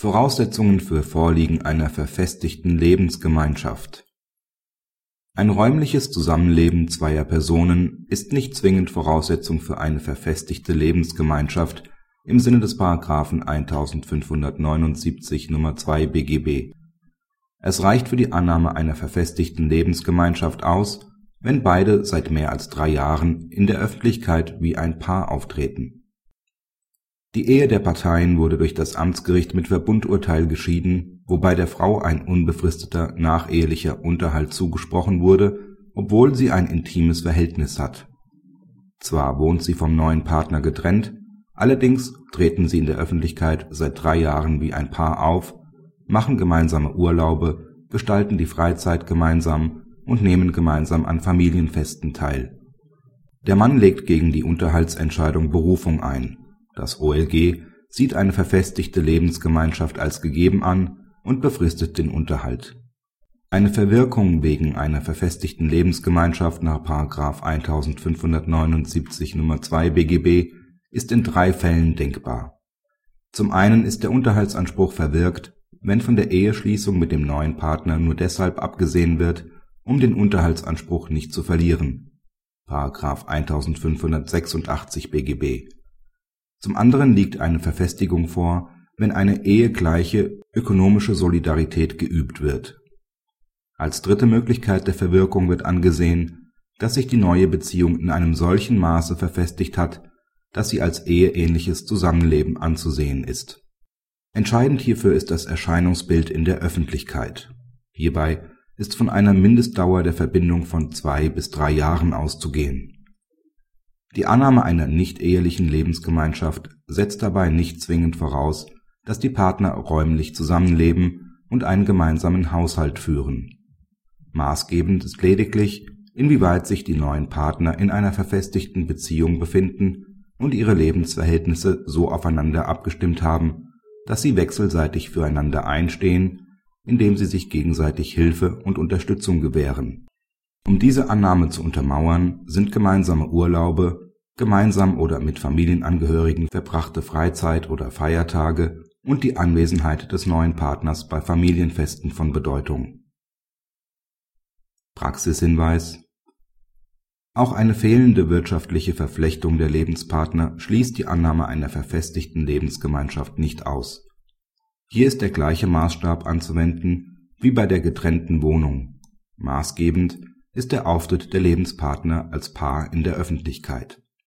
Voraussetzungen für Vorliegen einer verfestigten Lebensgemeinschaft Ein räumliches Zusammenleben zweier Personen ist nicht zwingend Voraussetzung für eine verfestigte Lebensgemeinschaft im Sinne des § 1579 Nr. 2 BGB. Es reicht für die Annahme einer verfestigten Lebensgemeinschaft aus, wenn beide seit mehr als drei Jahren in der Öffentlichkeit wie ein Paar auftreten die Ehe der Parteien wurde durch das Amtsgericht mit Verbundurteil geschieden, wobei der Frau ein unbefristeter nachehelicher Unterhalt zugesprochen wurde, obwohl sie ein intimes Verhältnis hat. Zwar wohnt sie vom neuen Partner getrennt, allerdings treten sie in der Öffentlichkeit seit drei Jahren wie ein Paar auf, machen gemeinsame Urlaube, gestalten die Freizeit gemeinsam und nehmen gemeinsam an Familienfesten teil. Der Mann legt gegen die Unterhaltsentscheidung Berufung ein das OLG sieht eine verfestigte Lebensgemeinschaft als gegeben an und befristet den Unterhalt. Eine Verwirkung wegen einer verfestigten Lebensgemeinschaft nach § 1579 Nr. 2 BGB ist in drei Fällen denkbar. Zum einen ist der Unterhaltsanspruch verwirkt, wenn von der Eheschließung mit dem neuen Partner nur deshalb abgesehen wird, um den Unterhaltsanspruch nicht zu verlieren (§ 1586 BGB zum anderen liegt eine Verfestigung vor, wenn eine ehegleiche ökonomische Solidarität geübt wird. Als dritte Möglichkeit der Verwirkung wird angesehen, dass sich die neue Beziehung in einem solchen Maße verfestigt hat, dass sie als eheähnliches Zusammenleben anzusehen ist. Entscheidend hierfür ist das Erscheinungsbild in der Öffentlichkeit. Hierbei ist von einer Mindestdauer der Verbindung von zwei bis drei Jahren auszugehen die Annahme einer nichtehelichen Lebensgemeinschaft setzt dabei nicht zwingend voraus, dass die Partner räumlich zusammenleben und einen gemeinsamen Haushalt führen. Maßgebend ist lediglich, inwieweit sich die neuen Partner in einer verfestigten Beziehung befinden und ihre Lebensverhältnisse so aufeinander abgestimmt haben, dass sie wechselseitig füreinander einstehen, indem sie sich gegenseitig Hilfe und Unterstützung gewähren um diese Annahme zu untermauern, sind gemeinsame Urlaube, gemeinsam oder mit Familienangehörigen verbrachte Freizeit oder Feiertage und die Anwesenheit des neuen Partners bei Familienfesten von Bedeutung. Praxishinweis Auch eine fehlende wirtschaftliche Verflechtung der Lebenspartner schließt die Annahme einer verfestigten Lebensgemeinschaft nicht aus. Hier ist der gleiche Maßstab anzuwenden wie bei der getrennten Wohnung. Maßgebend ist der Auftritt der Lebenspartner als Paar in der Öffentlichkeit